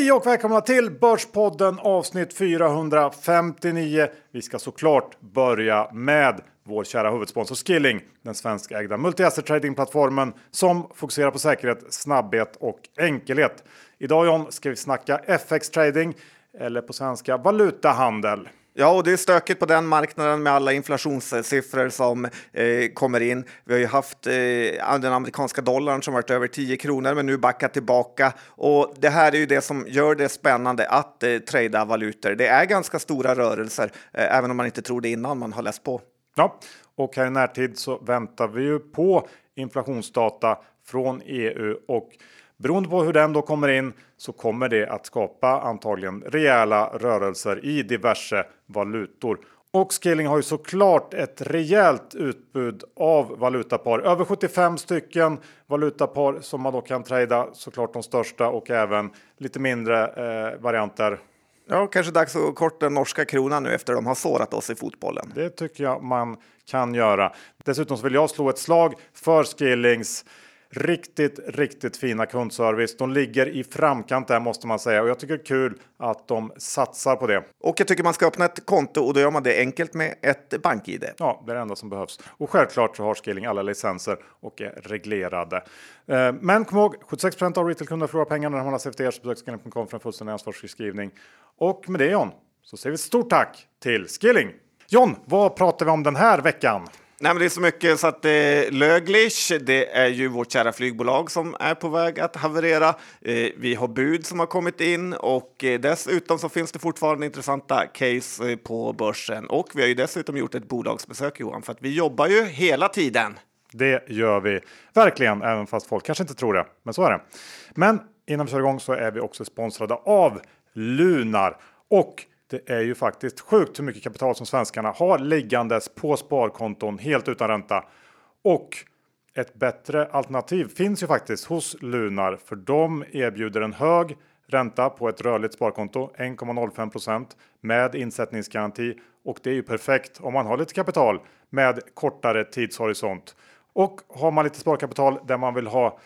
Hej och välkomna till Börspodden avsnitt 459. Vi ska såklart börja med vår kära huvudsponsor Skilling, den svenskägda multi-asset tradingplattformen som fokuserar på säkerhet, snabbhet och enkelhet. Idag John ska vi snacka FX trading eller på svenska valutahandel. Ja, och det är stökigt på den marknaden med alla inflationssiffror som eh, kommer in. Vi har ju haft eh, den amerikanska dollarn som varit över 10 kronor, men nu backat tillbaka. Och det här är ju det som gör det spännande att eh, trada valutor. Det är ganska stora rörelser, eh, även om man inte tror det innan man har läst på. Ja, och här i närtid så väntar vi ju på inflationsdata från EU och Beroende på hur den då kommer in så kommer det att skapa antagligen rejäla rörelser i diverse valutor. Och Skilling har ju såklart ett rejält utbud av valutapar. Över 75 stycken valutapar som man då kan trada. Såklart de största och även lite mindre eh, varianter. Ja, kanske dags att korta den norska kronan nu efter de har sårat oss i fotbollen. Det tycker jag man kan göra. Dessutom så vill jag slå ett slag för Skillings Riktigt, riktigt fina kundservice. De ligger i framkant där måste man säga och jag tycker det är kul att de satsar på det. Och jag tycker man ska öppna ett konto och då gör man det enkelt med ett bank-id. Ja, det är det enda som behövs. Och självklart så har Skilling alla licenser och är reglerade. Eh, men kom ihåg, 76 av retailkunder förlorar pengar när de handlar CFD. Så besök skilling.com för en fullständig ansvarsförskrivning. Och med det John, så säger vi stort tack till Skilling! John, vad pratar vi om den här veckan? Nej, men det är så mycket så att eh, Löglich, det är ju vårt kära flygbolag som är på väg att haverera. Eh, vi har bud som har kommit in och eh, dessutom så finns det fortfarande intressanta case eh, på börsen. Och vi har ju dessutom gjort ett bolagsbesök Johan, för att vi jobbar ju hela tiden. Det gör vi verkligen, även fast folk kanske inte tror det. Men så är det. Men innan vi kör igång så är vi också sponsrade av Lunar och det är ju faktiskt sjukt hur mycket kapital som svenskarna har liggandes på sparkonton helt utan ränta. Och ett bättre alternativ finns ju faktiskt hos Lunar för de erbjuder en hög ränta på ett rörligt sparkonto 1,05% med insättningsgaranti och det är ju perfekt om man har lite kapital med kortare tidshorisont. Och har man lite sparkapital där man vill ha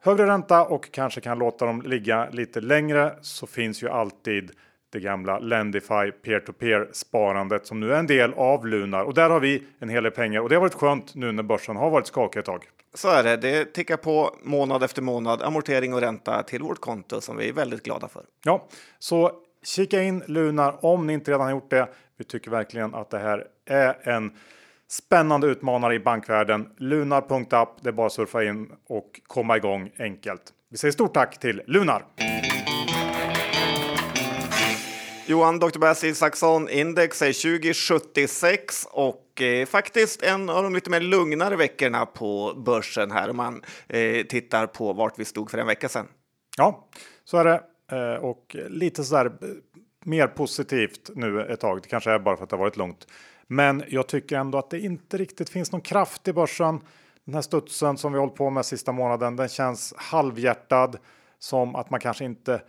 högre ränta och kanske kan låta dem ligga lite längre så finns ju alltid det gamla Lendify peer-to-peer sparandet som nu är en del av Lunar och där har vi en hel del pengar och det har varit skönt nu när börsen har varit skakig ett tag. Så är det. Det tickar på månad efter månad amortering och ränta till vårt konto som vi är väldigt glada för. Ja, så kika in Lunar om ni inte redan har gjort det. Vi tycker verkligen att det här är en spännande utmanare i bankvärlden. Lunar.app. Det är bara att surfa in och komma igång enkelt. Vi säger stort tack till Lunar. Johan, Dr. Bass Isaksson, index är 2076 och eh, faktiskt en av de lite mer lugnare veckorna på börsen här om man eh, tittar på vart vi stod för en vecka sedan. Ja, så är det eh, och lite så där eh, mer positivt nu ett tag. Det kanske är bara för att det har varit långt, men jag tycker ändå att det inte riktigt finns någon kraft i börsen. Den här studsen som vi hållit på med sista månaden, den känns halvhjärtad som att man kanske inte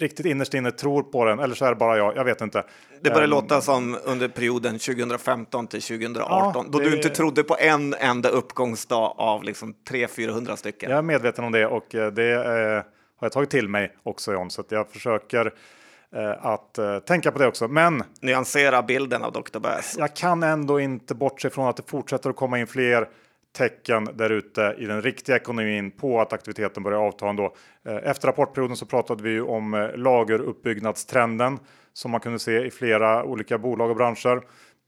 riktigt innerst inne tror på den, eller så är det bara jag, jag vet inte. Det börjar um, låta som under perioden 2015 till 2018, ja, då det... du inte trodde på en enda uppgångsdag av liksom 300-400 stycken. Jag är medveten om det och eh, det eh, har jag tagit till mig också John, så jag försöker eh, att eh, tänka på det också. Men nyansera bilden av Dr. Bass. Jag kan ändå inte bortse från att det fortsätter att komma in fler tecken där ute i den riktiga ekonomin på att aktiviteten börjar avta ändå. Eh, efter rapportperioden så pratade vi ju om eh, lageruppbyggnadstrenden som man kunde se i flera olika bolag och branscher.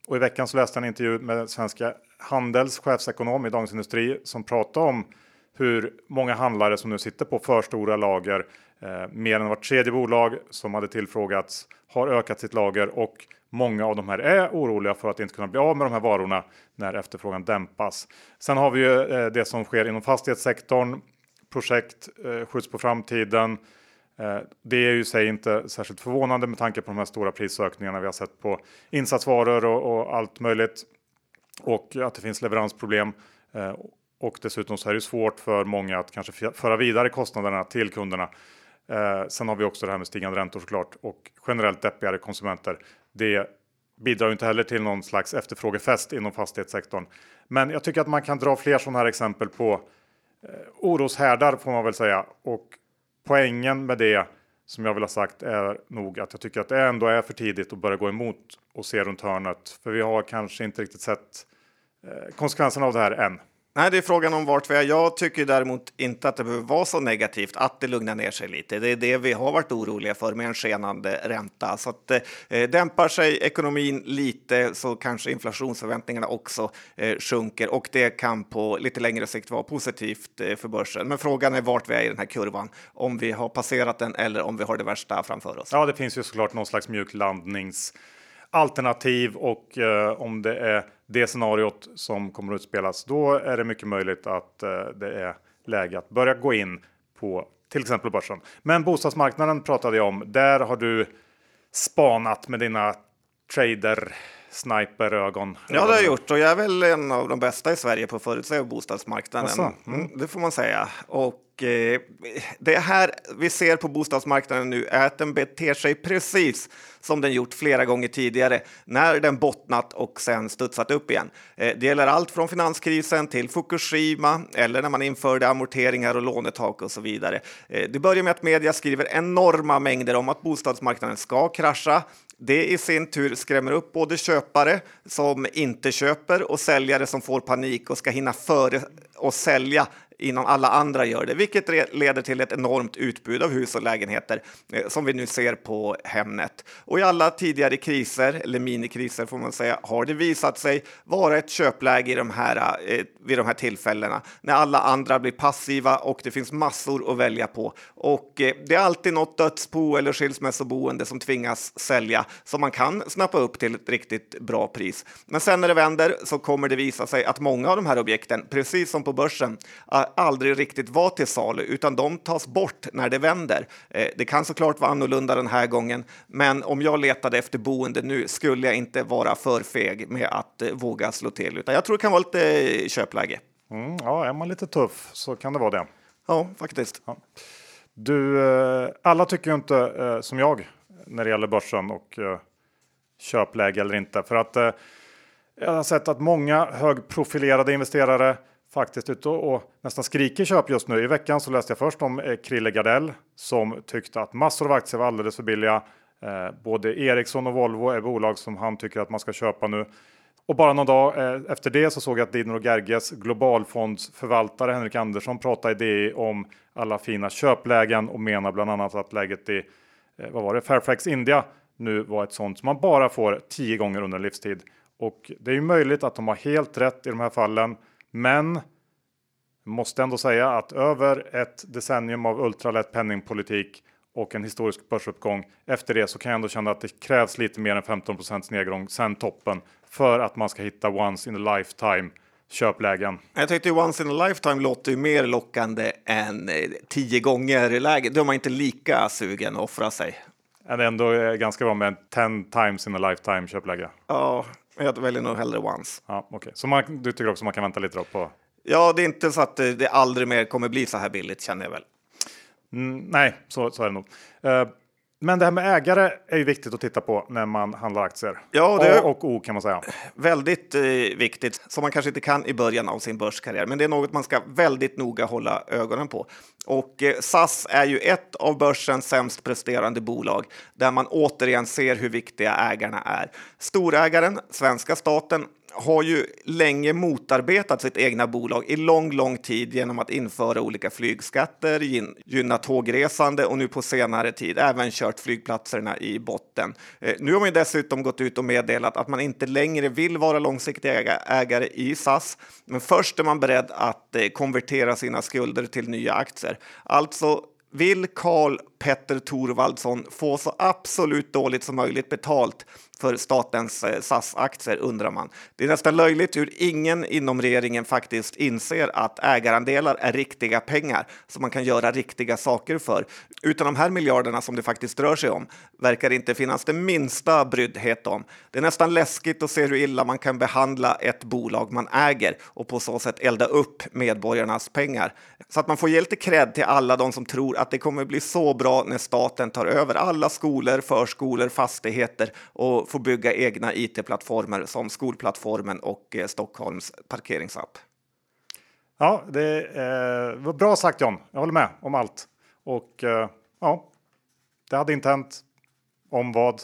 Och i veckan så läste jag en intervju med Svenska Handels chefsekonom i Dagens Industri som pratade om hur många handlare som nu sitter på för stora lager. Eh, mer än vart tredje bolag som hade tillfrågats har ökat sitt lager och Många av de här är oroliga för att inte kunna bli av med de här varorna när efterfrågan dämpas. Sen har vi ju eh, det som sker inom fastighetssektorn. Projekt eh, skjuts på framtiden. Eh, det är ju sig inte särskilt förvånande med tanke på de här stora prisökningarna vi har sett på insatsvaror och, och allt möjligt. Och att det finns leveransproblem. Och dessutom så är det svårt för många att kanske föra vidare kostnaderna till kunderna. Sen har vi också det här med stigande räntor såklart och generellt deppigare konsumenter. Det bidrar ju inte heller till någon slags efterfrågefest inom fastighetssektorn. Men jag tycker att man kan dra fler sådana här exempel på eh, oroshärdar får man väl säga. Och poängen med det som jag vill ha sagt är nog att jag tycker att det ändå är för tidigt att börja gå emot och se runt hörnet. För vi har kanske inte riktigt sett eh, konsekvenserna av det här än. Nej, det är frågan om vart vi är. Jag tycker däremot inte att det behöver vara så negativt att det lugnar ner sig lite. Det är det vi har varit oroliga för med en skenande ränta. Så att eh, dämpar sig ekonomin lite så kanske inflationsförväntningarna också eh, sjunker och det kan på lite längre sikt vara positivt eh, för börsen. Men frågan är vart vi är i den här kurvan, om vi har passerat den eller om vi har det värsta framför oss. Ja, det finns ju såklart någon slags mjuk landnings alternativ och eh, om det är det scenariot som kommer att utspelas, då är det mycket möjligt att eh, det är läge att börja gå in på till exempel börsen. Men bostadsmarknaden pratade jag om. Där har du spanat med dina trader sniperögon. Ja, det har jag gjort och jag är väl en av de bästa i Sverige på att förutsäga bostadsmarknaden. Mm. Mm, det får man säga. Och eh, det här vi ser på bostadsmarknaden nu är att den beter sig precis som den gjort flera gånger tidigare när den bottnat och sen studsat upp igen. Eh, det gäller allt från finanskrisen till Fukushima eller när man införde amorteringar och lånetak och så vidare. Eh, det börjar med att media skriver enorma mängder om att bostadsmarknaden ska krascha. Det i sin tur skrämmer upp både köpare som inte köper och säljare som får panik och ska hinna före och sälja innan alla andra gör det, vilket leder till ett enormt utbud av hus och lägenheter eh, som vi nu ser på Hemnet. Och i alla tidigare kriser, eller minikriser får man säga, har det visat sig vara ett köpläge i de här, eh, vid de här tillfällena när alla andra blir passiva och det finns massor att välja på. Och eh, det är alltid något dödsbo eller skilsmässoboende som tvingas sälja som man kan snappa upp till ett riktigt bra pris. Men sen när det vänder så kommer det visa sig att många av de här objekten, precis som på börsen, aldrig riktigt var till salu, utan de tas bort när det vänder. Eh, det kan såklart vara annorlunda den här gången, men om jag letade efter boende nu skulle jag inte vara för feg med att eh, våga slå till, utan jag tror det kan vara lite köpläge. Mm, ja, är man lite tuff så kan det vara det. Ja, faktiskt. Ja. Du, eh, alla tycker ju inte som jag när det gäller börsen och köpläge eller inte, för att jag har sett att många högprofilerade investerare faktiskt ute och nästan skriker köp just nu. I veckan så läste jag först om eh, Krille Gardell som tyckte att massor av aktier var alldeles för billiga. Eh, både Ericsson och Volvo är bolag som han tycker att man ska köpa nu. Och bara någon dag eh, efter det så såg jag att Dino Gerges globalfondsförvaltare Henrik Andersson pratade i DI om alla fina köplägen och menar bland annat att läget i vad var det, Fairfax India nu var ett sånt som man bara får tio gånger under en livstid. Och det är ju möjligt att de har helt rätt i de här fallen. Men måste ändå säga att över ett decennium av ultralätt penningpolitik och en historisk börsuppgång. Efter det så kan jag ändå känna att det krävs lite mer än 15% nedgång sen toppen för att man ska hitta once in a lifetime köplägen. Jag tyckte once in a lifetime låter ju mer lockande än eh, tio gånger läge. Då är man inte lika sugen att offra sig. Är ändå ganska bra med 10 times in a lifetime köpläge. Ja, jag väljer nog hellre once. Ja, okay. Så man, du tycker också man kan vänta lite då på? Ja, det är inte så att det aldrig mer kommer bli så här billigt känner jag väl. Mm, nej, så, så är det nog. Uh, men det här med ägare är ju viktigt att titta på när man handlar aktier. Ja, det A och O kan man säga. Väldigt eh, viktigt, som man kanske inte kan i början av sin börskarriär. Men det är något man ska väldigt noga hålla ögonen på. Och eh, SAS är ju ett av börsens sämst presterande bolag där man återigen ser hur viktiga ägarna är. Storägaren, svenska staten, har ju länge motarbetat sitt egna bolag i lång, lång tid genom att införa olika flygskatter, gynna tågresande och nu på senare tid även kört flygplatserna i botten. Eh, nu har man dessutom gått ut och meddelat att man inte längre vill vara långsiktig ägare i SAS, men först är man beredd att eh, konvertera sina skulder till nya aktier. Alltså vill Karl Petter Thorvaldsson få så absolut dåligt som möjligt betalt för statens eh, SAS-aktier undrar man. Det är nästan löjligt hur ingen inom regeringen faktiskt inser att ägarandelar är riktiga pengar som man kan göra riktiga saker för. Utan de här miljarderna som det faktiskt rör sig om verkar det inte finnas det minsta bryddhet om. Det är nästan läskigt att se hur illa man kan behandla ett bolag man äger och på så sätt elda upp medborgarnas pengar. Så att man får ge lite cred till alla de som tror att det kommer bli så bra när staten tar över alla skolor, förskolor, fastigheter och får bygga egna it-plattformar som skolplattformen och eh, Stockholms parkeringsapp. Ja, det eh, var bra sagt John. Jag håller med om allt. Och eh, ja, det hade inte hänt. Om vad?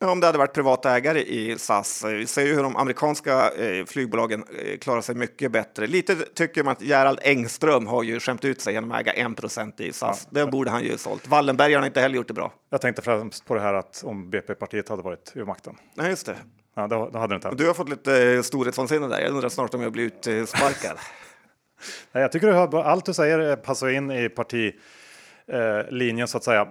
Om det hade varit privata ägare i SAS. Vi ser ju hur de amerikanska eh, flygbolagen eh, klarar sig mycket bättre. Lite tycker man att Gerald Engström har ju skämt ut sig genom att äga 1 i SAS. Ja. Det borde han ju sålt. Wallenberg har inte heller gjort det bra. Jag tänkte främst på det här att om BP-partiet hade varit vid makten. Nej, just det. Ja, då, då hade det inte hänt. Du har fått lite eh, storhetsvansinne där. Jag undrar snart om jag blir utsparkad. Nej, jag tycker att allt du säger passar in i partilinjen så att säga.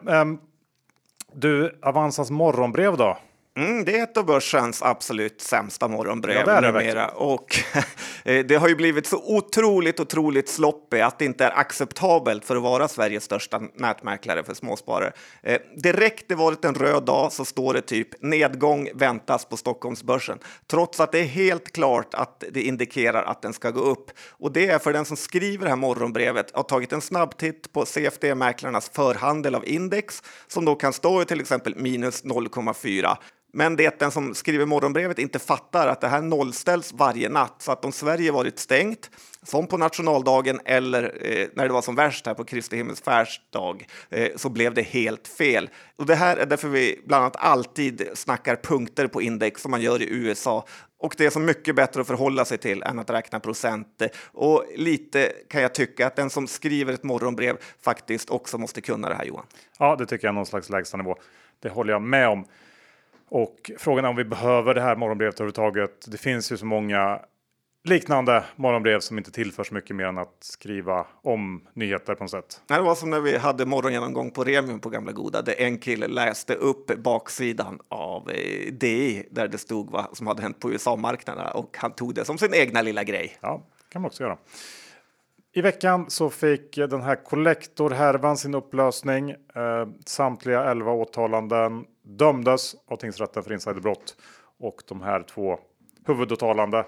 Du, Avanzas morgonbrev då? Mm, det är ett av börsens absolut sämsta morgonbrev ja, det numera. Och eh, det har ju blivit så otroligt, otroligt sloppy att det inte är acceptabelt för att vara Sveriges största nätmäklare för småsparare. Eh, direkt det varit en röd dag så står det typ nedgång väntas på Stockholmsbörsen, trots att det är helt klart att det indikerar att den ska gå upp. Och det är för den som skriver det här morgonbrevet har tagit en snabb titt på CFD-mäklarnas förhandel av index som då kan stå i till exempel minus 0,4 men det den som skriver morgonbrevet inte fattar att det här nollställs varje natt. Så att om Sverige varit stängt, som på nationaldagen eller eh, när det var som värst här på Kristi himmelsfärdsdag, eh, så blev det helt fel. Och det här är därför vi bland annat alltid snackar punkter på index som man gör i USA. Och det är så mycket bättre att förhålla sig till än att räkna procent. Och lite kan jag tycka att den som skriver ett morgonbrev faktiskt också måste kunna det här Johan. Ja, det tycker jag är någon slags lägstanivå. Det håller jag med om. Och frågan är om vi behöver det här morgonbrevet överhuvudtaget. Det finns ju så många liknande morgonbrev som inte tillförs mycket mer än att skriva om nyheter på något sätt. Det var som när vi hade morgongenomgång på Remium på gamla goda, där en kille läste upp baksidan av eh, DI där det stod vad som hade hänt på USA-marknaderna och han tog det som sin egna lilla grej. Ja, kan man också göra. I veckan så fick den här kollektorhärvan sin upplösning. Eh, samtliga 11 åtalanden dömdes av tingsrätten för insiderbrott och de här två huvudåtalande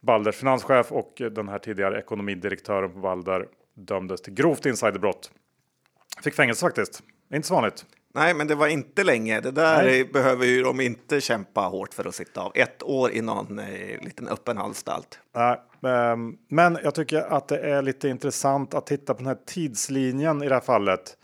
Balders finanschef och den här tidigare ekonomidirektören på Balder dömdes till grovt insiderbrott. Fick fängelse faktiskt. Inte så vanligt. Nej, men det var inte länge. Det där Nej. behöver ju de inte kämpa hårt för att sitta av. Ett år i någon eh, liten öppen anstalt. Nej, um, men jag tycker att det är lite intressant att titta på den här tidslinjen i det här fallet.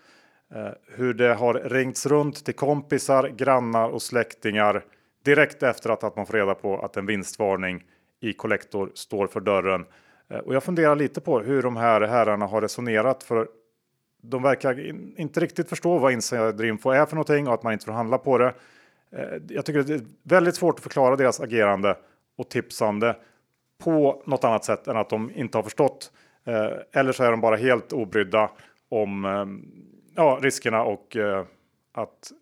Eh, hur det har ringts runt till kompisar, grannar och släktingar direkt efter att, man får reda på att en vinstvarning i kollektor står för dörren. Eh, och jag funderar lite på hur de här herrarna har resonerat. För de verkar inte riktigt förstå vad insiderinfo är för någonting och att man inte får handla på det. Eh, jag tycker det är väldigt svårt att förklara deras agerande och tipsande på något annat sätt än att de inte har förstått. Eller så är de bara helt obrydda om ehm, ja, riskerna och att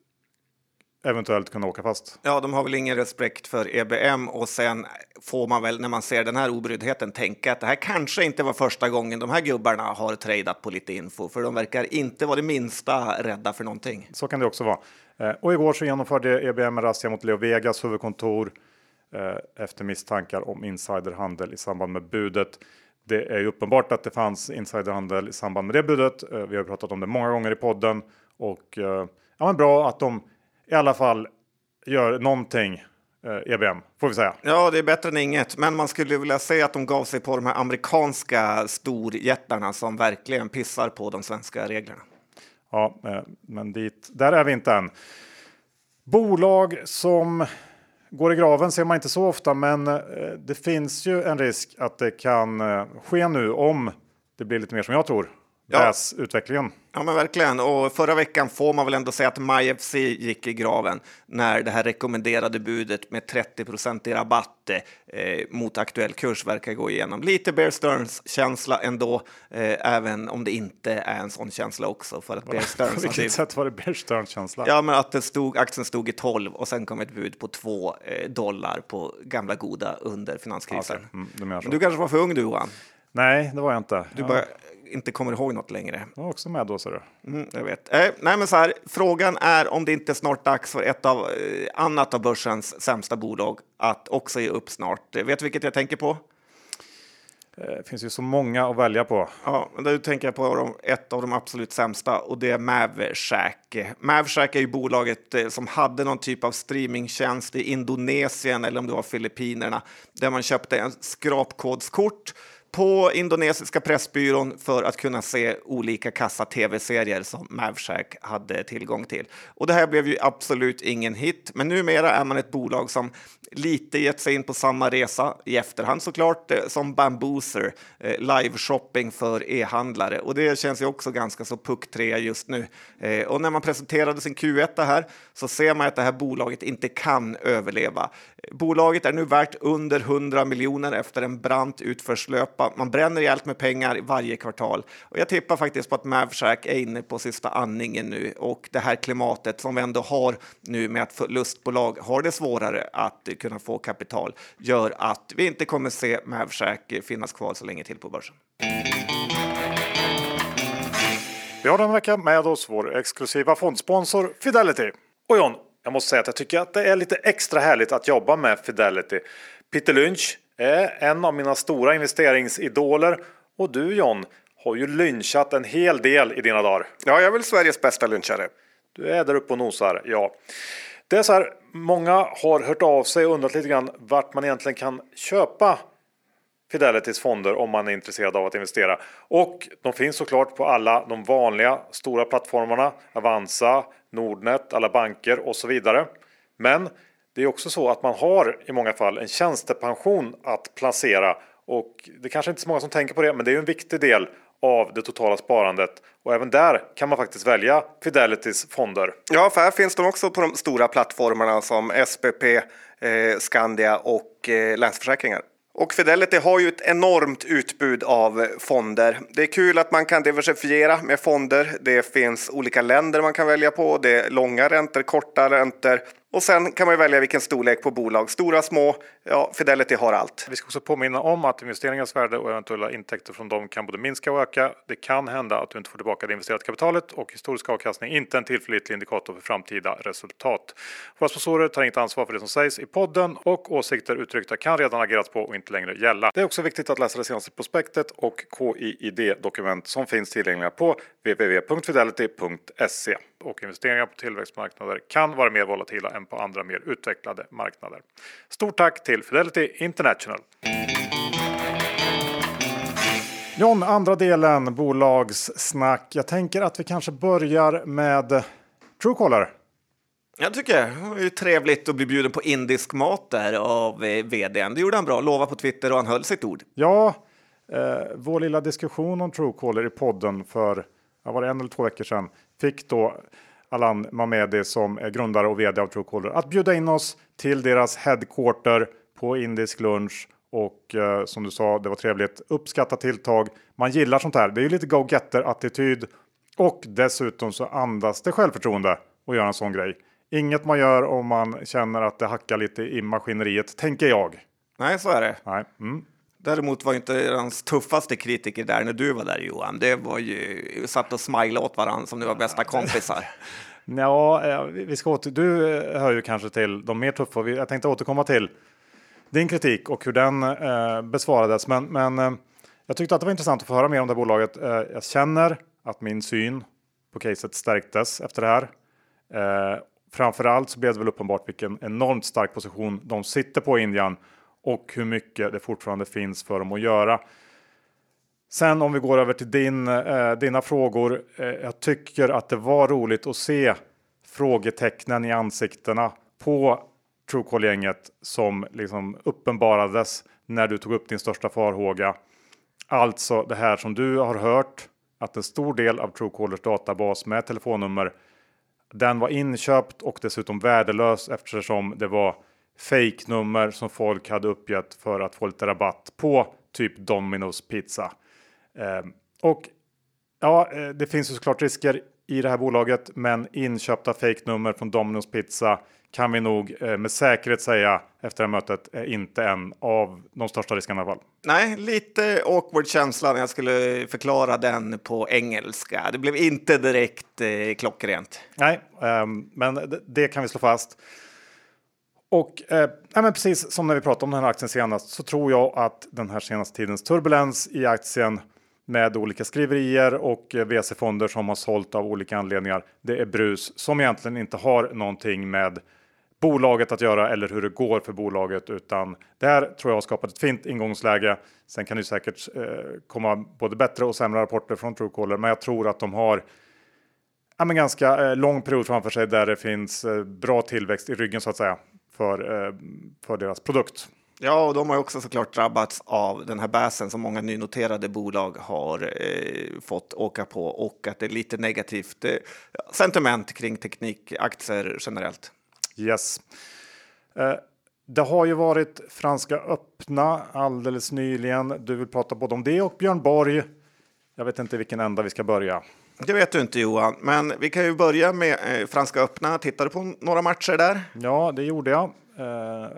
eventuellt kunna åka fast. Ja, de har väl ingen respekt för EBM och sen får man väl när man ser den här obryddheten tänka att det här kanske inte var första gången de här gubbarna har tradat på lite info, för de verkar inte vara det minsta rädda för någonting. Så kan det också vara. Eh, och igår så genomförde EBM en razzia mot Leo Vegas huvudkontor eh, efter misstankar om insiderhandel i samband med budet. Det är ju uppenbart att det fanns insiderhandel i samband med det budet. Eh, vi har pratat om det många gånger i podden och ja, men bra att de i alla fall gör någonting eh, EBM, får vi säga. Ja, det är bättre än inget, men man skulle vilja säga att de gav sig på de här amerikanska storjättarna som verkligen pissar på de svenska reglerna. Ja, eh, men dit, där är vi inte än. Bolag som går i graven ser man inte så ofta, men eh, det finns ju en risk att det kan eh, ske nu om det blir lite mer som jag tror. Ja. utvecklingen. Ja, men verkligen. Och förra veckan får man väl ändå säga att MyFC gick i graven när det här rekommenderade budet med 30 i rabatt eh, mot aktuell kurs verkar gå igenom. Lite Bear Stearns känsla ändå, eh, även om det inte är en sån känsla också. För att Bear Stearns På vilket sätt var det Bear Stearns känsla? Ja, men att det stod, aktien stod i 12 och sen kom ett bud på 2 eh, dollar på gamla goda under finanskrisen. Okay. Mm, du, du kanske var för ung du Johan? Nej, det var jag inte. Du bara inte kommer ihåg något längre. Jag var också med då, så du. Mm, jag vet. Eh, nej, men så här, frågan är om det inte är snart dags för ett av eh, annat av börsens sämsta bolag att också ge upp snart. Vet du vilket jag tänker på? Eh, det finns ju så många att välja på. Ja, nu tänker jag på ett av de absolut sämsta och det är Mavshack. Mavshack är ju bolaget eh, som hade någon typ av streamingtjänst i Indonesien eller om det var Filippinerna där man köpte en skrapkodskort på indonesiska Pressbyrån för att kunna se olika kassa-tv-serier som Mavshack hade tillgång till. Och det här blev ju absolut ingen hit, men numera är man ett bolag som lite gett sig in på samma resa i efterhand såklart eh, som Bambooser, eh, live-shopping för e-handlare. Och det känns ju också ganska så pucktrea just nu. Eh, och när man presenterade sin Q1 här så ser man att det här bolaget inte kan överleva. Bolaget är nu värt under 100 miljoner efter en brant utförslöpa. Man bränner rejält med pengar varje kvartal och jag tippar faktiskt på att Mavshack är inne på sista andningen nu och det här klimatet som vi ändå har nu med att förlustbolag har det svårare att kunna få kapital gör att vi inte kommer se Mavshack finnas kvar så länge till på börsen. Vi har den vecka med oss vår exklusiva fondsponsor Fidelity. Och John, jag måste säga att jag tycker att det är lite extra härligt att jobba med Fidelity. Peter Lynch är en av mina stora investeringsidoler och du John har ju lynchat en hel del i dina dagar. Ja, jag är väl Sveriges bästa lynchare. Du är där uppe och nosar, ja. Det är så här, många har hört av sig och undrat lite grann vart man egentligen kan köpa Fidelitys fonder om man är intresserad av att investera. Och de finns såklart på alla de vanliga stora plattformarna. Avanza, Nordnet, alla banker och så vidare. Men det är också så att man har i många fall en tjänstepension att placera och det kanske inte är så många som tänker på det, men det är en viktig del av det totala sparandet och även där kan man faktiskt välja Fidelitys fonder. Ja, för här finns de också på de stora plattformarna som SPP, eh, Skandia och eh, Länsförsäkringar. Och Fidelity har ju ett enormt utbud av fonder. Det är kul att man kan diversifiera med fonder. Det finns olika länder man kan välja på. Det är långa räntor, korta räntor och sen kan man välja vilken storlek på bolag. Stora, små. Ja, Fidelity har allt. Vi ska också påminna om att investeringars värde och eventuella intäkter från dem kan både minska och öka. Det kan hända att du inte får tillbaka det investerade kapitalet och historisk avkastning är inte en tillförlitlig indikator för framtida resultat. Våra sponsorer tar inget ansvar för det som sägs i podden och åsikter uttryckta kan redan agerats på och inte längre gälla. Det är också viktigt att läsa det senaste prospektet och KIID-dokument som finns tillgängliga på www.fidelity.se och investeringar på tillväxtmarknader kan vara mer volatila än på andra mer utvecklade marknader. Stort tack till Fidelity International! John, andra delen bolagssnack. Jag tänker att vi kanske börjar med Truecaller. Jag tycker det är trevligt att bli bjuden på indisk mat där av eh, vdn. Det gjorde han bra, lova på Twitter och han höll sitt ord. Ja, eh, vår lilla diskussion om Truecaller i podden för var det en eller två veckor sedan fick då Alan Mamedi som är grundare och vd av Truecaller att bjuda in oss till deras headquarter på indisk lunch och eh, som du sa, det var trevligt. Uppskattat tilltag. Man gillar sånt här. Det är ju lite go-getter attityd och dessutom så andas det självförtroende att göra en sån grej. Inget man gör om man känner att det hackar lite i maskineriet, tänker jag. Nej, så är det. Nej. Mm. Däremot var inte hans tuffaste kritiker där när du var där Johan. Det var ju satt och smilade åt varandra som ni var bästa kompisar. ja, vi ska åter. Du eh, hör ju kanske till de mer tuffa. Jag tänkte återkomma till din kritik och hur den eh, besvarades. Men, men eh, jag tyckte att det var intressant att få höra mer om det bolaget. Eh, jag känner att min syn på caset stärktes efter det här. Eh, framförallt så blev det väl uppenbart vilken enormt stark position de sitter på i Indien och hur mycket det fortfarande finns för dem att göra. Sen om vi går över till din, eh, dina frågor. Eh, jag tycker att det var roligt att se frågetecknen i ansiktena på Truecaller-gänget som liksom uppenbarades när du tog upp din största farhåga. Alltså det här som du har hört att en stor del av Truecallers databas med telefonnummer den var inköpt och dessutom värdelös eftersom det var fake-nummer som folk hade uppgett för att få lite rabatt på typ Domino's pizza. Eh, och ja, eh, det finns ju såklart risker i det här bolaget, men inköpta fake-nummer från Domino's pizza kan vi nog eh, med säkerhet säga efter det här mötet är inte en av de största riskerna i alla fall. Nej, lite awkward känsla när jag skulle förklara den på engelska. Det blev inte direkt eh, klockrent. Nej, eh, men det, det, kan vi slå fast. Och eh, men precis som när vi pratade om den här aktien senast så tror jag att den här senaste tidens turbulens i aktien med olika skriverier och eh, VC-fonder som har sålt av olika anledningar. Det är brus som egentligen inte har någonting med bolaget att göra eller hur det går för bolaget, utan det här tror jag har skapat ett fint ingångsläge. Sen kan det säkert eh, komma både bättre och sämre rapporter från Truecaller, men jag tror att de har ja, men ganska eh, lång period framför sig där det finns eh, bra tillväxt i ryggen så att säga för, eh, för deras produkt. Ja, och de har också såklart drabbats av den här bäsen som många nynoterade bolag har eh, fått åka på och att det är lite negativt eh, sentiment kring teknikaktier generellt. Yes. Eh, det har ju varit Franska öppna alldeles nyligen. Du vill prata både om det och Björn Borg. Jag vet inte vilken ända vi ska börja. Det vet du inte Johan, men vi kan ju börja med eh, Franska öppna. Tittade du på några matcher där? Ja, det gjorde jag. Eh,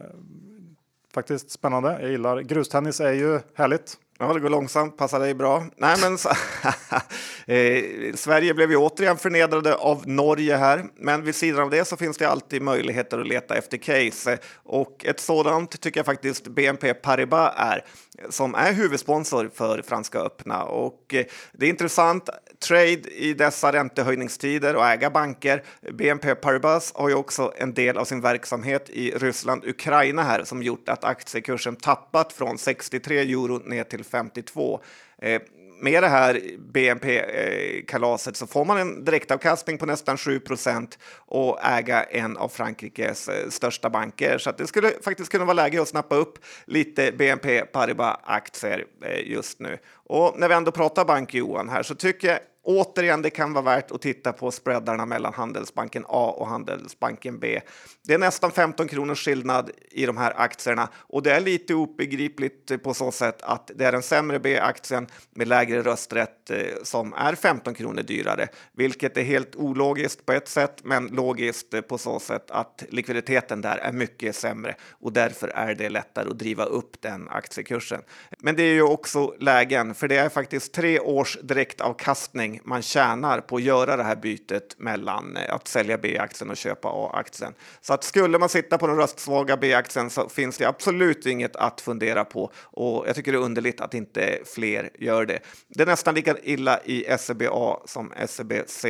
faktiskt spännande. Jag gillar grustennis är ju härligt. Ja, det går långsamt, passar dig bra. Nej, men eh, Sverige blev ju återigen förnedrade av Norge här, men vid sidan av det så finns det alltid möjligheter att leta efter case och ett sådant tycker jag faktiskt BNP Paribas är som är huvudsponsor för Franska öppna och eh, det är intressant trade i dessa räntehöjningstider och äga banker. BNP Paribas har ju också en del av sin verksamhet i Ryssland, Ukraina här som gjort att aktiekursen tappat från 63 euro ner till 52. Eh, med det här BNP-kalaset så får man en direktavkastning på nästan 7% och äga en av Frankrikes eh, största banker. Så det skulle faktiskt kunna vara läge att snappa upp lite BNP Paribas-aktier eh, just nu. Och när vi ändå pratar bank, Johan, här så tycker jag Återigen, det kan vara värt att titta på spreadarna mellan Handelsbanken A och Handelsbanken B. Det är nästan 15 kronors skillnad i de här aktierna och det är lite obegripligt på så sätt att det är den sämre B-aktien med lägre rösträtt eh, som är 15 kronor dyrare, vilket är helt ologiskt på ett sätt, men logiskt på så sätt att likviditeten där är mycket sämre och därför är det lättare att driva upp den aktiekursen. Men det är ju också lägen, för det är faktiskt tre års direktavkastning man tjänar på att göra det här bytet mellan eh, att sälja B-aktien och köpa A-aktien. Så att skulle man sitta på den röstsvaga B-aktien så finns det absolut inget att fundera på och jag tycker det är underligt att inte fler gör det. Det är nästan lika illa i SEBA som SEBC,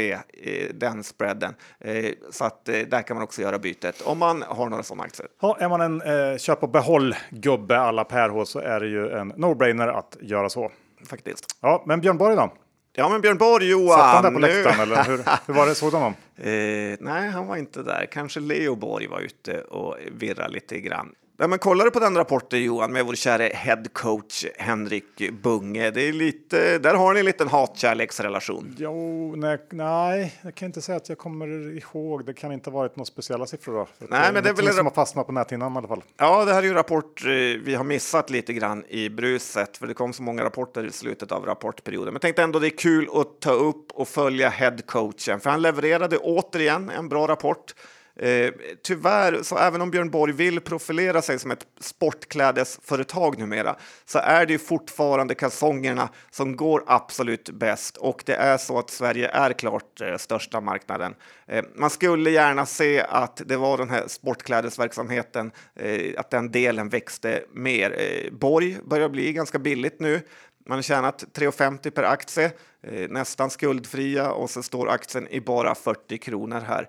den spreaden. Eh, så att eh, där kan man också göra bytet om man har några sådana aktier. Ja, är man en eh, köp och behåll gubbe alla Per så är det ju en no-brainer att göra så. Faktiskt. Ja, men Björn Borg då? Ja, men Björn Borg, Johan. Satt han där på läktaren eller hur, hur var det? Såg honom? Eh, nej, han var inte där. Kanske Leo Borg var ute och virrade lite grann. Ja, men kollar du på den rapporten Johan med vår kära headcoach Henrik Bunge? Det är lite, där har ni en liten hatkärleksrelation. Jo, nej, nej, jag kan inte säga att jag kommer ihåg. Det kan inte ha varit några speciella siffror då. Nej, men det är väl som har fastnat på näthinnan i alla fall. Ja, det här är ju en rapport eh, vi har missat lite grann i bruset, för det kom så många rapporter i slutet av rapportperioden. Men tänkte ändå det är kul att ta upp och följa headcoachen, för han levererade återigen en bra rapport. Eh, tyvärr, så även om Björn Borg vill profilera sig som ett sportklädesföretag numera så är det ju fortfarande kalsongerna som går absolut bäst och det är så att Sverige är klart eh, största marknaden. Eh, man skulle gärna se att det var den här sportklädesverksamheten, eh, att den delen växte mer. Eh, Borg börjar bli ganska billigt nu. Man har tjänat 3,50 per aktie, eh, nästan skuldfria och så står aktien i bara 40 kronor här.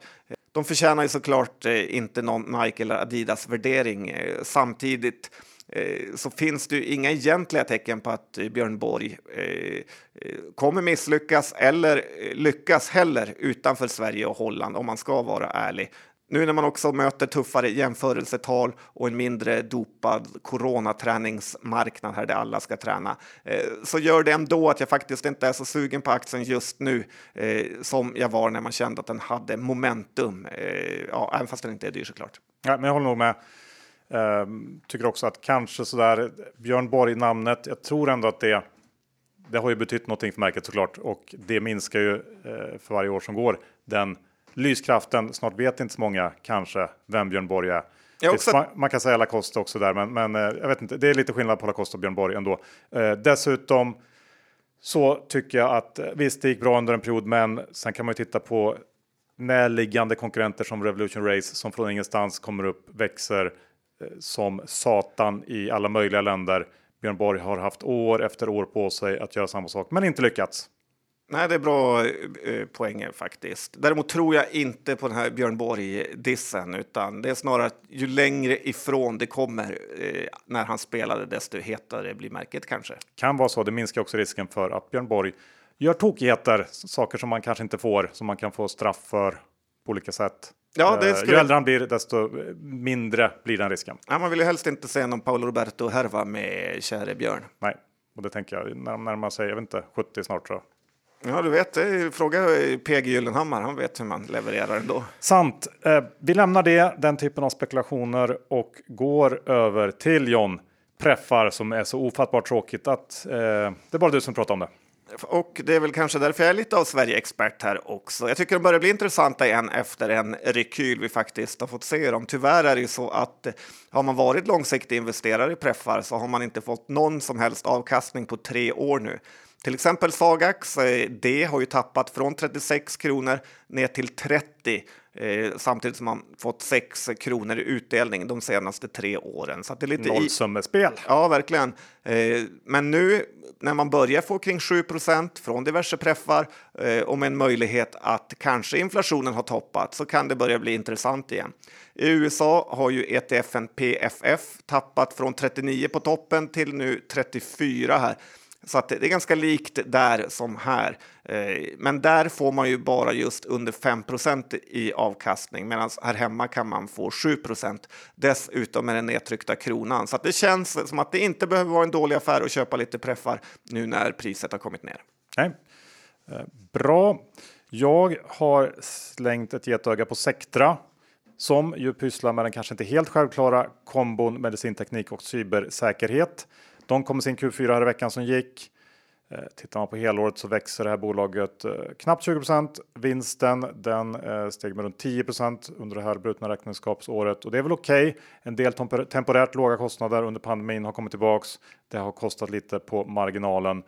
De förtjänar ju såklart eh, inte någon Nike eller Adidas värdering. Eh, samtidigt eh, så finns det ju inga egentliga tecken på att Björn Borg kommer misslyckas eller lyckas heller utanför Sverige och Holland om man ska vara ärlig. Nu när man också möter tuffare jämförelsetal och en mindre dopad coronaträningsmarknad här där alla ska träna eh, så gör det ändå att jag faktiskt inte är så sugen på aktien just nu eh, som jag var när man kände att den hade momentum. Eh, ja, även fast den inte är dyr såklart. Ja, men jag håller nog med. Ehm, tycker också att kanske sådär Björn Borg namnet. Jag tror ändå att det. Det har ju betytt någonting för märket såklart och det minskar ju för varje år som går. Den lyskraften. Snart vet inte så många kanske vem Björn Borg är. Också... Man, man, kan säga Lacoste också där, men, men eh, jag vet inte. Det är lite skillnad på Lacoste och Björn Borg ändå. Eh, dessutom så tycker jag att eh, visst, det gick bra under en period, men sen kan man ju titta på närliggande konkurrenter som Revolution Race som från ingenstans kommer upp, växer eh, som satan i alla möjliga länder. Björn Borg har haft år efter år på sig att göra samma sak, men inte lyckats. Nej, det är bra eh, poänger faktiskt. Däremot tror jag inte på den här Björn Borg-dissen, utan det är snarare att ju längre ifrån det kommer eh, när han spelade, desto hetare blir märket kanske. Kan vara så. Det minskar också risken för att Björn Borg gör tokigheter, saker som man kanske inte får, som man kan få straff för på olika sätt. Ja, det Eh, skulle- Ju äldre han blir, desto mindre blir den risken. Ja, man vill ju helst inte se någon Paolo Roberto-härva med käre Björn. Nej, och det tänker jag när de närmar sig, jag vet inte, 70 snart tror jag. Ja, du vet, fråga PG Gyllenhammar, han vet hur man levererar ändå. Sant. Eh, vi lämnar det, den typen av spekulationer och går över till John. Preffar som är så ofattbart tråkigt att eh, det är bara du som pratar om det. Och det är väl kanske därför jag är lite av Sverige-expert här också. Jag tycker de börjar bli intressanta igen efter en rekyl vi faktiskt har fått se dem. Tyvärr är det ju så att eh, har man varit långsiktig investerare i preffar så har man inte fått någon som helst avkastning på tre år nu. Till exempel Sagax, eh, det har ju tappat från 36 kronor ner till 30 eh, samtidigt som man fått 6 kronor i utdelning de senaste tre åren. Så det är lite i, Nollsummespel. Ja, verkligen. Eh, men nu när man börjar få kring 7% från diverse preffar och med en möjlighet att kanske inflationen har toppat så kan det börja bli intressant igen. I USA har ju ETFen PFF tappat från 39 på toppen till nu 34 här. Så att det är ganska likt där som här. Eh, men där får man ju bara just under 5% i avkastning medan här hemma kan man få 7% Dessutom med den nedtryckta kronan. Så att det känns som att det inte behöver vara en dålig affär att köpa lite preffar nu när priset har kommit ner. Nej. Eh, bra. Jag har slängt ett getöga på Sectra som ju pysslar med den kanske inte helt självklara kombon medicinteknik och cybersäkerhet. De kom med sin Q4 här i veckan som gick. Eh, tittar man på helåret så växer det här bolaget eh, knappt 20% Vinsten den eh, steg med runt 10% under det här brutna räkenskapsåret och det är väl okej. En del temporärt låga kostnader under pandemin har kommit tillbaks. Det har kostat lite på marginalen.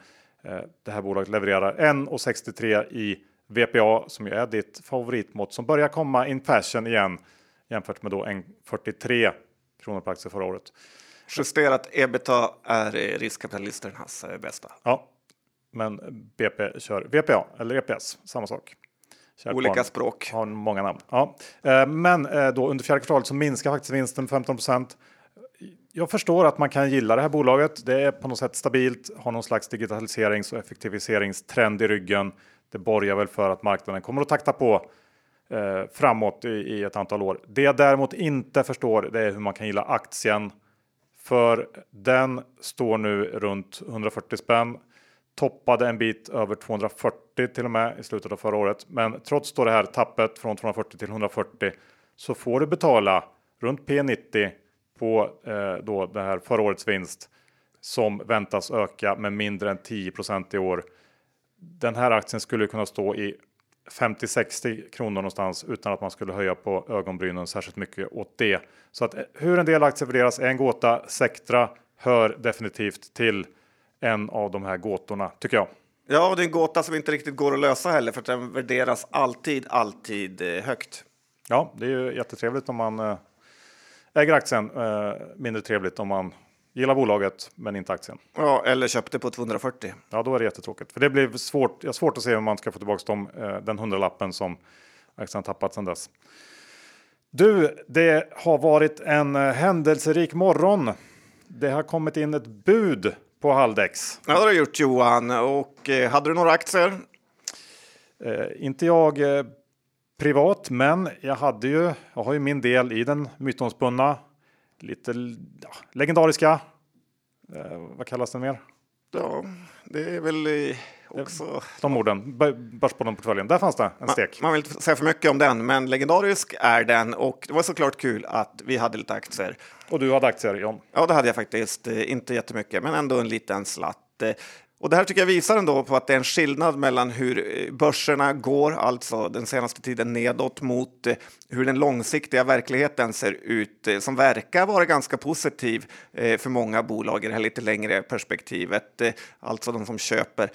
Det här bolaget levererar 1,63 i VPA som ju är ditt favoritmått som börjar komma in fashion igen jämfört med då 1,43 kronor per aktie förra året. Justerat ebita är riskkapitalisternas eh, bästa. Ja, men BP kör VPA eller EPS, samma sak. Kärt Olika barn språk. Har många namn. Ja. Eh, Men eh, då under fjärde kvartalet så minskar faktiskt vinsten 15% Jag förstår att man kan gilla det här bolaget. Det är på något sätt stabilt, har någon slags digitaliserings och effektiviseringstrend i ryggen. Det borgar väl för att marknaden kommer att takta på eh, framåt i, i ett antal år. Det jag däremot inte förstår det är hur man kan gilla aktien. För den står nu runt 140 spänn. Toppade en bit över 240 till och med i slutet av förra året. Men trots då det här tappet från 240 till 140 så får du betala runt P90 på eh, då det här förra årets vinst som väntas öka med mindre än 10% i år. Den här aktien skulle kunna stå i 50-60 kronor någonstans utan att man skulle höja på ögonbrynen särskilt mycket åt det. Så att eh, hur en del aktier värderas är en gåta. Sectra hör definitivt till en av de här gåtorna tycker jag. Ja, och det är en gåta som inte riktigt går att lösa heller för att den värderas alltid, alltid eh, högt. Ja, det är ju jättetrevligt om man eh, äger aktien. Mindre trevligt om man gillar bolaget men inte aktien. Ja, eller köpte på 240. Ja, då är det jättetråkigt. För det blir svårt. Har svårt att se hur man ska få tillbaka dem, eh, den hundralappen som aktien har tappat sedan dess. Du, det har varit en eh, händelserik morgon. Det har kommit in ett bud på Haldex. Ja, det har du gjort Johan. Och eh, hade du några aktier? Eh, inte jag eh, privat, men jag hade ju. Jag har ju min del i den mytomspunna, lite ja, legendariska. Eh, vad kallas den mer? Ja, det är väl eh, också... De orden. Börsbollen-portföljen. Där fanns det en stek. Man vill inte säga för mycket om den, men legendarisk är den. Och det var såklart kul att vi hade lite aktier. Och du hade aktier John. Ja, det hade jag faktiskt. Eh, Inte jättemycket, men ändå en liten slatt. Och det här tycker jag visar ändå på att det är en skillnad mellan hur eh, börserna går, alltså den senaste tiden nedåt, mot eh, hur den långsiktiga verkligheten ser ut, eh, som verkar vara ganska positiv för många bolag i det här lite längre perspektivet, alltså de som köper.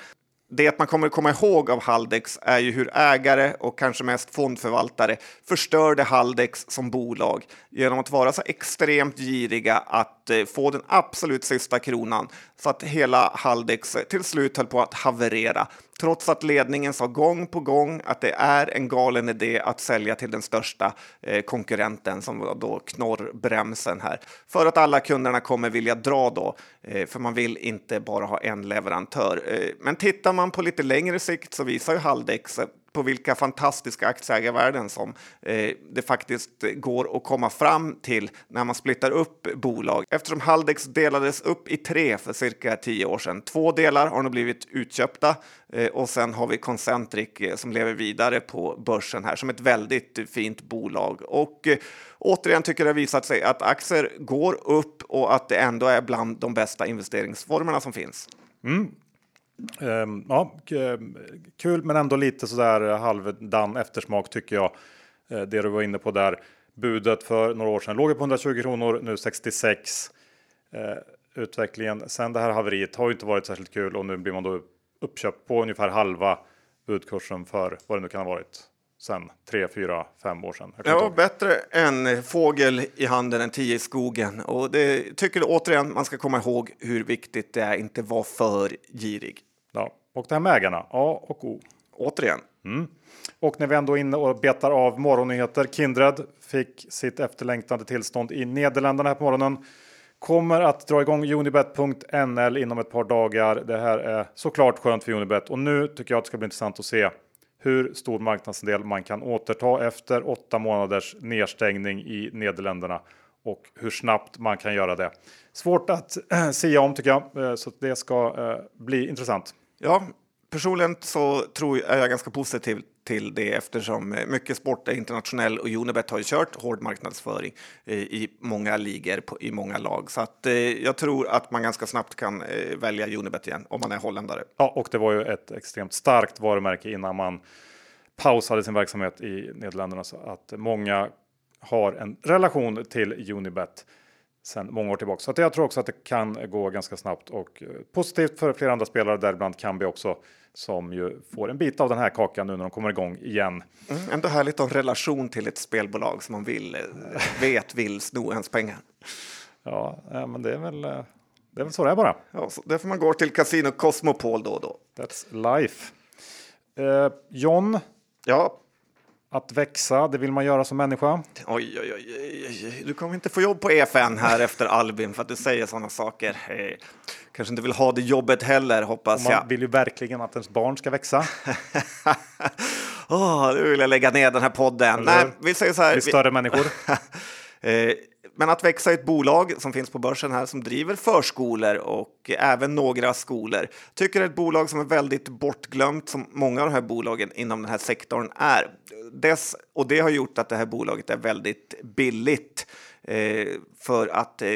Det man kommer komma ihåg av Haldex är ju hur ägare och kanske mest fondförvaltare förstörde Haldex som bolag genom att vara så extremt giriga att eh, få den absolut sista kronan så att hela Haldex eh, till slut höll på att haverera trots att ledningen sa gång på gång att det är en galen idé att sälja till den största eh, konkurrenten som var då knorrbremsen här. För att alla kunderna kommer vilja dra då, eh, för man vill inte bara ha en leverantör. Eh, men tittar man på lite längre sikt så visar ju Haldex på vilka fantastiska aktieägarvärden som eh, det faktiskt går att komma fram till när man splittar upp bolag. Eftersom Haldex delades upp i tre för cirka tio år sedan. Två delar har nu blivit utköpta eh, och sen har vi Concentric eh, som lever vidare på börsen här som ett väldigt fint bolag. Och eh, återigen tycker det har visat sig att aktier går upp och att det ändå är bland de bästa investeringsformerna som finns. Mm. Um, ja, kul men ändå lite sådär halvdan eftersmak tycker jag. Uh, det du var inne på där. Budet för några år sedan låg på 120 kronor, nu 66. Uh, eh, utvecklingen sen det här haveriet har ju inte varit särskilt kul och nu blir man då uppköpt på ungefär halva budkursen för vad det nu kan ha varit sen 3, 4, 5 år sedan. Ja, bättre en fågel i handen än tio i skogen. Och det tycker återigen man ska komma ihåg hur viktigt det är inte vara för girig. Och det här med ägarna, A och O. Återigen. Mm. Och när vi ändå är inne och betar av morgonnyheter. Kindred fick sitt efterlängtade tillstånd i Nederländerna här på morgonen. Kommer att dra igång Unibet.nl inom ett par dagar. Det här är såklart skönt för Unibet och nu tycker jag att det ska bli intressant att se hur stor marknadsandel man kan återta efter åtta månaders nedstängning i Nederländerna och hur snabbt man kan göra det. Svårt att äh, säga om tycker jag, äh, så det ska äh, bli intressant. Ja, personligen så tror jag, är jag ganska positiv till det eftersom mycket sport är internationell och Unibet har ju kört hård marknadsföring i många ligor i många lag. Så att eh, jag tror att man ganska snabbt kan eh, välja Unibet igen om man är holländare. Ja, och det var ju ett extremt starkt varumärke innan man pausade sin verksamhet i Nederländerna så att många har en relation till Unibet sedan många år tillbaka. Så jag tror också att det kan gå ganska snabbt och eh, positivt för flera andra spelare, däribland Kambi också, som ju får en bit av den här kakan nu när de kommer igång igen. Mm, ändå härligt att ha relation till ett spelbolag som man vill, eh, vet vill sno ens pengar. Ja, men det är väl, eh, det är väl så det är bara. Ja, så därför man går till Casino Cosmopol då och då. That's life. Eh, John. Ja, att växa, det vill man göra som människa. Oj, oj, oj, Du kommer inte få jobb på EFN här efter Albin för att du säger sådana saker. Eh, kanske inte vill ha det jobbet heller, hoppas man jag. Man vill ju verkligen att ens barn ska växa. oh, nu vill jag lägga ner den här podden. Nej, vi säger så här. Vi större människor. eh, men att växa i ett bolag som finns på börsen här som driver förskolor och även några skolor. Tycker det är ett bolag som är väldigt bortglömt som många av de här bolagen inom den här sektorn är. Dess, och det har gjort att det här bolaget är väldigt billigt. Eh, för att eh,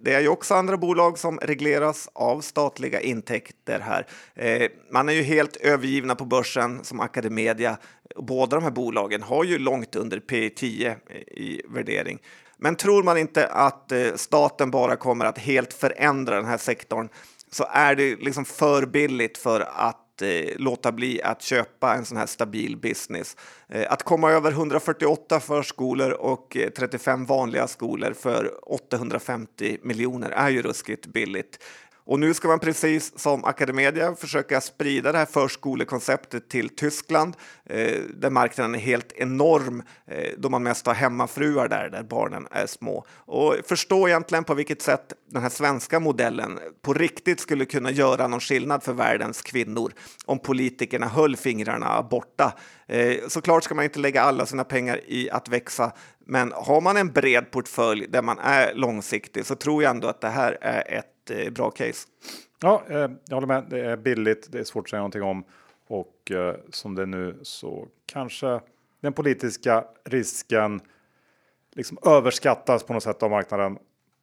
det är ju också andra bolag som regleras av statliga intäkter här. Eh, man är ju helt övergivna på börsen som Academedia. Båda de här bolagen har ju långt under P 10 i värdering. Men tror man inte att eh, staten bara kommer att helt förändra den här sektorn så är det liksom för billigt för att eh, låta bli att köpa en sån här stabil business. Eh, att komma över 148 förskolor och eh, 35 vanliga skolor för 850 miljoner är ju ruskigt billigt. Och nu ska man precis som Academedia försöka sprida det här förskolekonceptet till Tyskland eh, där marknaden är helt enorm eh, då man mest har hemmafruar där, där barnen är små. Och förstå egentligen på vilket sätt den här svenska modellen på riktigt skulle kunna göra någon skillnad för världens kvinnor om politikerna höll fingrarna borta. Eh, såklart ska man inte lägga alla sina pengar i att växa, men har man en bred portfölj där man är långsiktig så tror jag ändå att det här är ett eh, bra case. Ja, eh, jag håller med. Det är billigt. Det är svårt att säga någonting om och eh, som det är nu så kanske den politiska risken liksom överskattas på något sätt av marknaden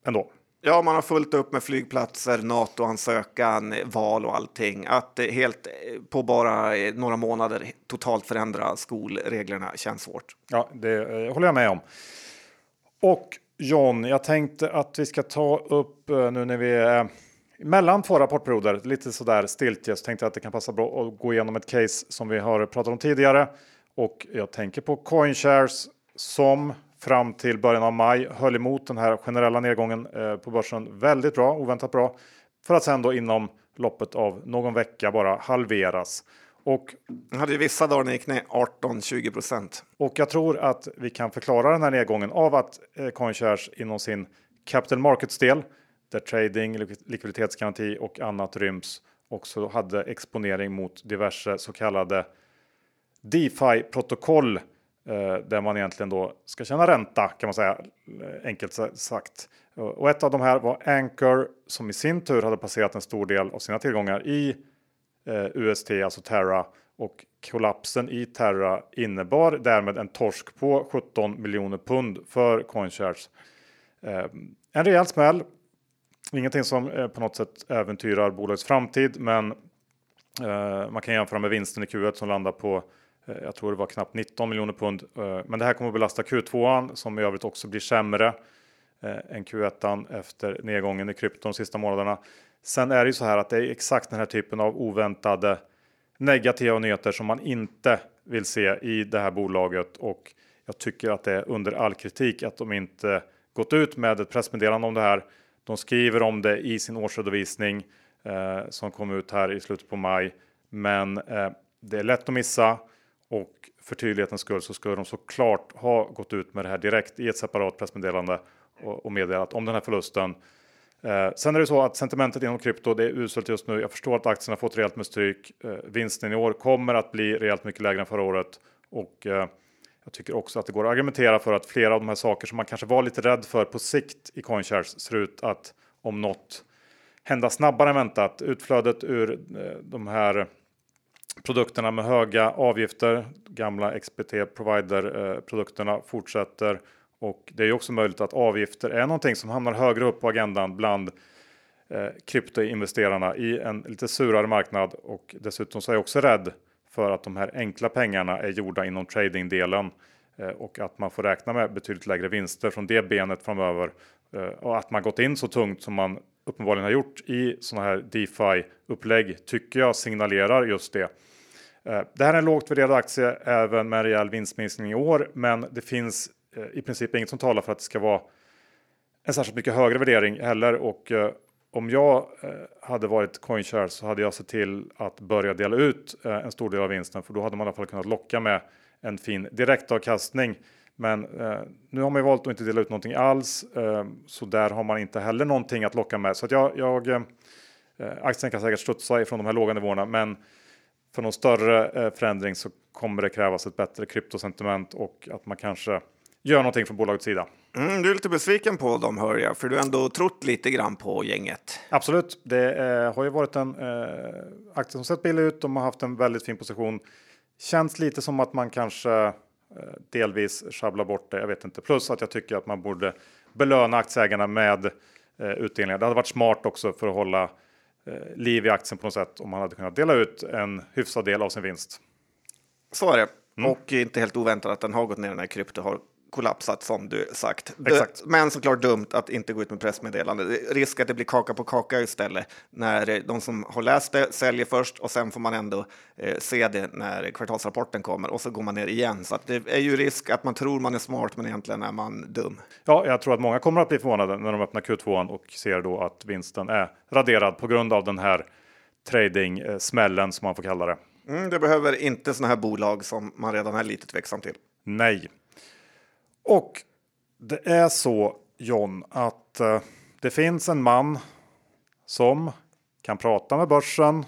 ändå. Ja, man har fullt upp med flygplatser, NATO-ansökan, val och allting. Att helt på bara några månader totalt förändra skolreglerna känns svårt. Ja, det håller jag med om. Och John, jag tänkte att vi ska ta upp eh, nu när vi är eh, mellan två rapportperioder, lite sådär stiltje, så tänkte jag att det kan passa bra att gå igenom ett case som vi har pratat om tidigare. Och jag tänker på CoinShares som fram till början av maj höll emot den här generella nedgången eh, på börsen väldigt bra, oväntat bra, för att sen då inom loppet av någon vecka bara halveras. Och, Jag hade ju vissa dagar när gick ner 18-20 procent. och jag tror att vi kan förklara den här nedgången av att eh, CoinShares inom sin capital markets-del, där trading, lik- likviditetsgaranti och annat ryms, också hade exponering mot diverse så kallade DeFi-protokoll eh, där man egentligen då ska tjäna ränta kan man säga eh, enkelt sa- sagt. Och ett av de här var Anchor som i sin tur hade placerat en stor del av sina tillgångar i eh, UST, alltså Terra. Och kollapsen i Terra innebar därmed en torsk på 17 miljoner pund för CoinShares. Eh, en rejäl smäll. Ingenting som eh, på något sätt äventyrar bolagets framtid, men eh, man kan jämföra med vinsten i Q1 som landar på eh, jag tror det var knappt 19 miljoner pund. Eh, Men det här kommer att belasta Q2 som i övrigt också blir sämre eh, än Q1 efter nedgången i krypton de sista månaderna. Sen är det ju så här att det är exakt den här typen av oväntade negativa nyheter som man inte vill se i det här bolaget och jag tycker att det är under all kritik att de inte gått ut med ett pressmeddelande om det här. De skriver om det i sin årsredovisning eh, som kom ut här i slutet på maj. Men eh, det är lätt att missa och för tydlighetens skull så skulle de såklart ha gått ut med det här direkt i ett separat pressmeddelande och, och meddelat om den här förlusten. Eh, sen är det så att sentimentet inom krypto det är uselt just nu. Jag förstår att aktierna fått rejält med stryk. Eh, vinsten i år kommer att bli rejält mycket lägre än förra året och eh, jag tycker också att det går att argumentera för att flera av de här saker som man kanske var lite rädd för på sikt i CoinShares ser ut att om något hända snabbare än väntat. Utflödet ur eh, de här produkterna med höga avgifter, gamla XBT Provider-produkterna eh, fortsätter och det är ju också möjligt att avgifter är någonting som hamnar högre upp på agendan bland eh, kryptoinvesterarna i en lite surare marknad och dessutom så är jag också rädd för att de här enkla pengarna är gjorda inom tradingdelen eh, och att man får räkna med betydligt lägre vinster från det benet framöver eh, och att man gått in så tungt som man uppenbarligen har gjort i sådana här DeFi upplägg tycker jag signalerar just det. Eh, det här är en lågt värderad aktie även med en rejäl vinstminskning i år, men det finns Eh, i princip inget som talar för att det ska vara en särskilt mycket högre värdering heller. Och eh, om jag eh, hade varit CoinShares så hade jag sett till att börja dela ut eh, en stor del av vinsten, för då hade man i alla fall kunnat locka med en fin direktavkastning. Men eh, nu har man ju valt att inte dela ut någonting alls, eh, så där har man inte heller någonting att locka med. Så att jag, jag eh, aktien kan säkert studsa ifrån de här låga nivåerna, men för någon större eh, förändring så kommer det krävas ett bättre kryptosentiment och att man kanske gör någonting från bolagets sida. Mm, du är lite besviken på dem hör jag, för du har ändå trott lite grann på gänget. Absolut, det eh, har ju varit en eh, aktie som sett billig ut. De har haft en väldigt fin position. Känns lite som att man kanske eh, delvis sjabblar bort det. Jag vet inte. Plus att jag tycker att man borde belöna aktieägarna med eh, utdelningar. Det hade varit smart också för att hålla eh, liv i aktien på något sätt om man hade kunnat dela ut en hyfsad del av sin vinst. Så är det. Mm. Och inte helt oväntat att den har gått ner när krypto har kollapsat som du sagt. Exakt. Men såklart dumt att inte gå ut med pressmeddelande. Risk att det blir kaka på kaka istället när eh, de som har läst det säljer först och sen får man ändå eh, se det när kvartalsrapporten kommer och så går man ner igen. Så det är ju risk att man tror man är smart men egentligen är man dum. Ja, jag tror att många kommer att bli förvånade när de öppnar Q2 och ser då att vinsten är raderad på grund av den här trading-smällen som man får kalla det. Mm, det behöver inte sådana här bolag som man redan är lite tveksam till. Nej. Och det är så John att eh, det finns en man som kan prata med börsen,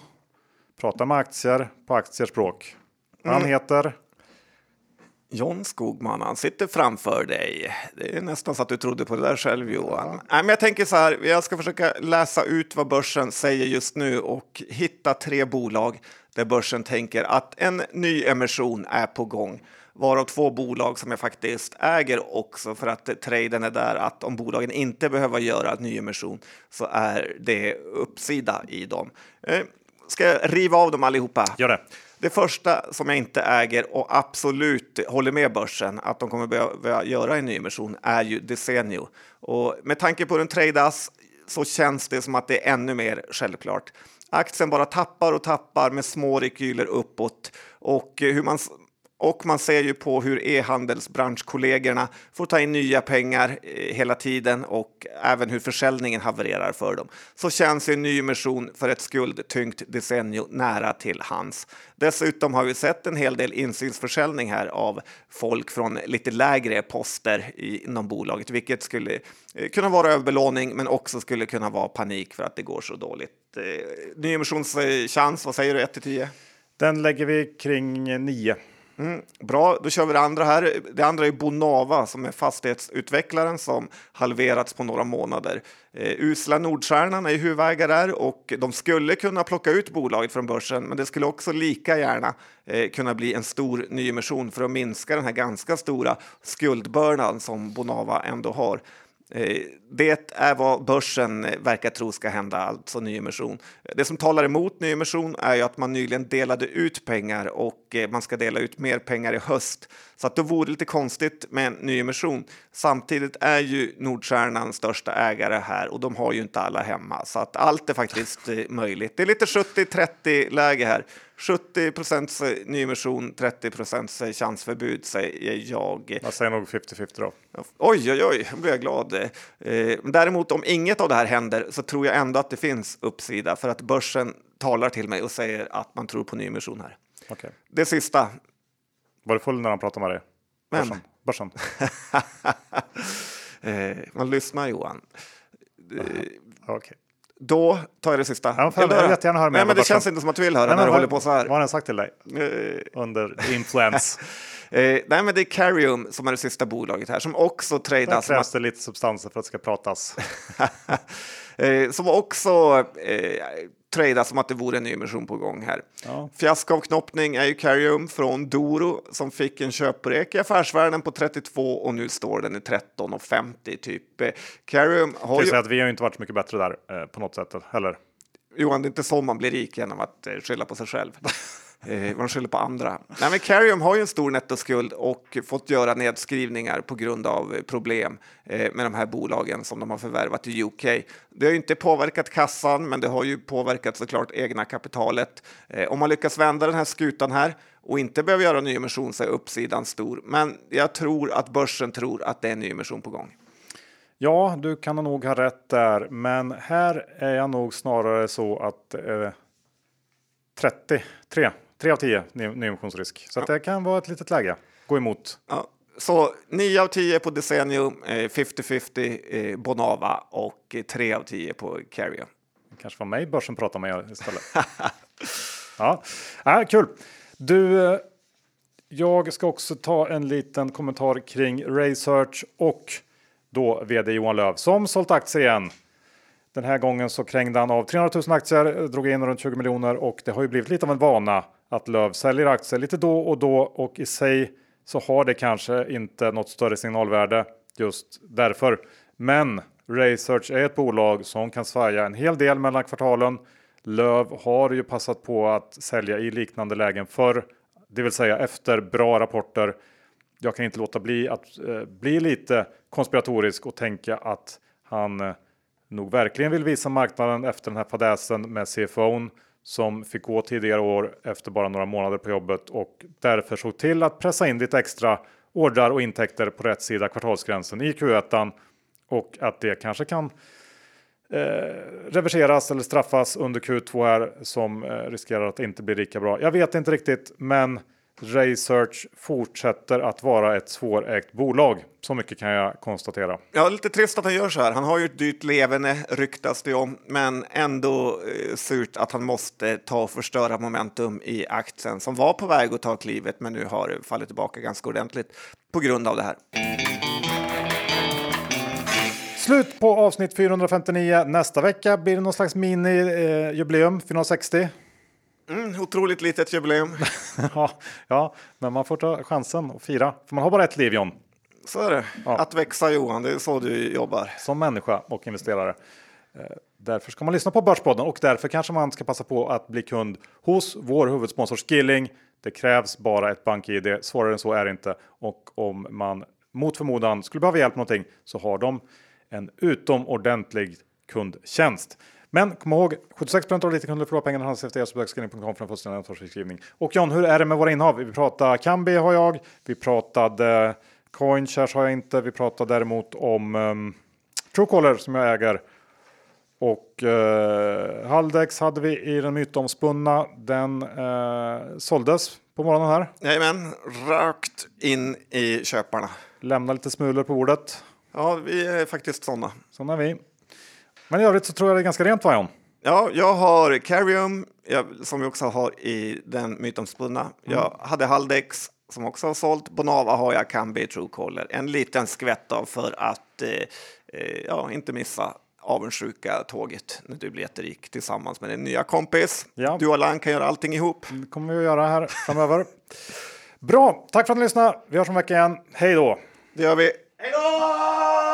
prata med aktier på aktiespråk. Han heter John Skogman, han sitter framför dig. Det är nästan så att du trodde på det där själv Johan. Nej, men jag tänker så här, jag ska försöka läsa ut vad börsen säger just nu och hitta tre bolag där börsen tänker att en ny emission är på gång. Varav två bolag som jag faktiskt äger också för att traden är där att om bolagen inte behöver göra en ny emission så är det uppsida i dem. Eh, Ska jag riva av dem allihopa? Gör det. Det första som jag inte äger och absolut håller med börsen att de kommer behöva göra en nyemission är ju Desenio. Och med tanke på hur den tradas så känns det som att det är ännu mer självklart. Aktien bara tappar och tappar med små rekyler uppåt och hur man och man ser ju på hur e-handelsbranschkollegorna får ta in nya pengar eh, hela tiden och även hur försäljningen havererar för dem. Så känns en nyemission för ett skuldtyngt decennium nära till hans. Dessutom har vi sett en hel del insynsförsäljning här av folk från lite lägre poster inom bolaget, vilket skulle eh, kunna vara överbelåning, men också skulle kunna vara panik för att det går så dåligt. Eh, Nyemissionschans, vad säger du 1 till 10? Den lägger vi kring 9. Mm, bra, då kör vi det andra här. Det andra är Bonava som är fastighetsutvecklaren som halverats på några månader. Eh, usla Nordstjärnan är huvudägare där och de skulle kunna plocka ut bolaget från börsen, men det skulle också lika gärna eh, kunna bli en stor nyemission för att minska den här ganska stora skuldbördan som Bonava ändå har. Eh, det är vad börsen verkar tro ska hända, alltså nyemission. Det som talar emot nyemission är ju att man nyligen delade ut pengar och eh, man ska dela ut mer pengar i höst. Så att det vore lite konstigt med en nyemission. Samtidigt är ju Nordstjärnan största ägare här och de har ju inte alla hemma. Så att allt är faktiskt eh, möjligt. Det är lite 70-30 läge här. 70 procents nyemission, 30 procents chansförbud säger jag. Jag säger nog 50-50 då. Oj, oj, oj, nu blir jag glad. Eh, däremot om inget av det här händer så tror jag ändå att det finns uppsida för att börsen talar till mig och säger att man tror på nyemission här. Okay. Det sista. Var du full när han pratade med dig? Vem? Börsen? eh, man lyssnar Johan. Eh, okay. Då tar jag det sista. Ja, jag vill jättegärna höra. Nej, men det känns inte som att du vill höra Nej, när du håller på så här. Vad har den sagt till dig? Uh, Under influens. uh, nej, men det är Carium som är det sista bolaget här som också tradas. Där krävs det lite substanser för att det ska pratas. uh, som också tradas som att det vore en nyemission på gång här. Ja. Fiaskoavknoppning är ju Carium från Doro som fick en köprek i affärsvärlden på 32 och nu står den i 13,50 typ. Carium har ju... att vi har inte varit så mycket bättre där eh, på något sätt heller. Johan, det är inte så man blir rik genom att eh, skylla på sig själv. Eh, man skyller på andra. Nej, men Carium har ju en stor nettoskuld och fått göra nedskrivningar på grund av eh, problem eh, med de här bolagen som de har förvärvat i UK. Det har ju inte påverkat kassan, men det har ju påverkat såklart egna kapitalet. Eh, om man lyckas vända den här skutan här och inte behöver göra nyemission så är uppsidan stor. Men jag tror att börsen tror att det är en nyemission på gång. Ja, du kan nog ha rätt där, men här är jag nog snarare så att eh, 33 3 av 10 nyemissionsrisk. Så ja. det kan vara ett litet läge. Gå emot. Ja. Så 9 av 10 på Desenio, 50-50 eh, Bonava och 3 av 10 på Carrier. Kanske var mig börsen pratade med istället. ja, ja kul. Du, eh, jag ska också ta en liten kommentar kring Research och då vd Johan Löv som sålt aktier igen. Den här gången så krängde han av 300 000 aktier, drog in runt 20 miljoner och det har ju blivit lite av en vana att Löv säljer aktier lite då och då och i sig så har det kanske inte något större signalvärde just därför. Men Research är ett bolag som kan svaja en hel del mellan kvartalen. Löv har ju passat på att sälja i liknande lägen förr, det vill säga efter bra rapporter. Jag kan inte låta bli att eh, bli lite konspiratorisk och tänka att han eh, nog verkligen vill visa marknaden efter den här fadäsen med CFOn som fick gå tidigare år efter bara några månader på jobbet och därför såg till att pressa in lite extra ordrar och intäkter på rätt sida kvartalsgränsen i Q1 och att det kanske kan eh, reverseras eller straffas under Q2 här som eh, riskerar att inte bli lika bra. Jag vet inte riktigt, men Research fortsätter att vara ett svårägt bolag. Så mycket kan jag konstatera. Ja, lite trist att han gör så här. Han har ju ett dyrt leverne ryktas det om, men ändå eh, surt att han måste ta och förstöra momentum i aktien som var på väg att ta klivet, men nu har fallit tillbaka ganska ordentligt på grund av det här. Slut på avsnitt 459. Nästa vecka blir det någon slags mini-jubileum, eh, 460. Mm, otroligt litet jubileum. ja, ja, men man får ta chansen och fira. För man har bara ett liv John. Så är det. Ja. Att växa Johan, det är så du jobbar. Som människa och investerare. Eh, därför ska man lyssna på Börspodden och därför kanske man ska passa på att bli kund hos vår huvudsponsor Skilling. Det krävs bara ett bank-id. Svårare än så är det inte. Och om man mot förmodan skulle behöva hjälp med någonting så har de en utomordentlig kundtjänst. Men kom ihåg, 76 av lite kunder förlorar pengarna handlas efter esbögskrivning.com för en fullständig ansvarsbeskrivning. Och John, hur är det med våra innehav? Vi pratar Kambi har jag, vi pratade Coinshares har jag inte, vi pratade däremot om um, Truecaller som jag äger. Och eh, Haldex hade vi i den mytomspunna. Den eh, såldes på morgonen här. Jajamän, rakt in i köparna. Lämna lite smulor på bordet. Ja, vi är faktiskt sådana. Sådana är vi. Men i övrigt så tror jag det är ganska rent va John? Ja, jag har Carium jag, som vi också har i den mytomspunna. Mm. Jag hade Haldex som också har sålt. Bonava har jag Kambi Truecaller. En liten skvätt av för att eh, eh, ja, inte missa avundsjuka tåget när du blir jätterik tillsammans med din nya kompis. Ja. Du och Lang kan göra allting ihop. Det kommer vi att göra här framöver. Bra, tack för att ni lyssnade. Vi hörs om en vecka igen. Hej då! Det gör vi. Hej då!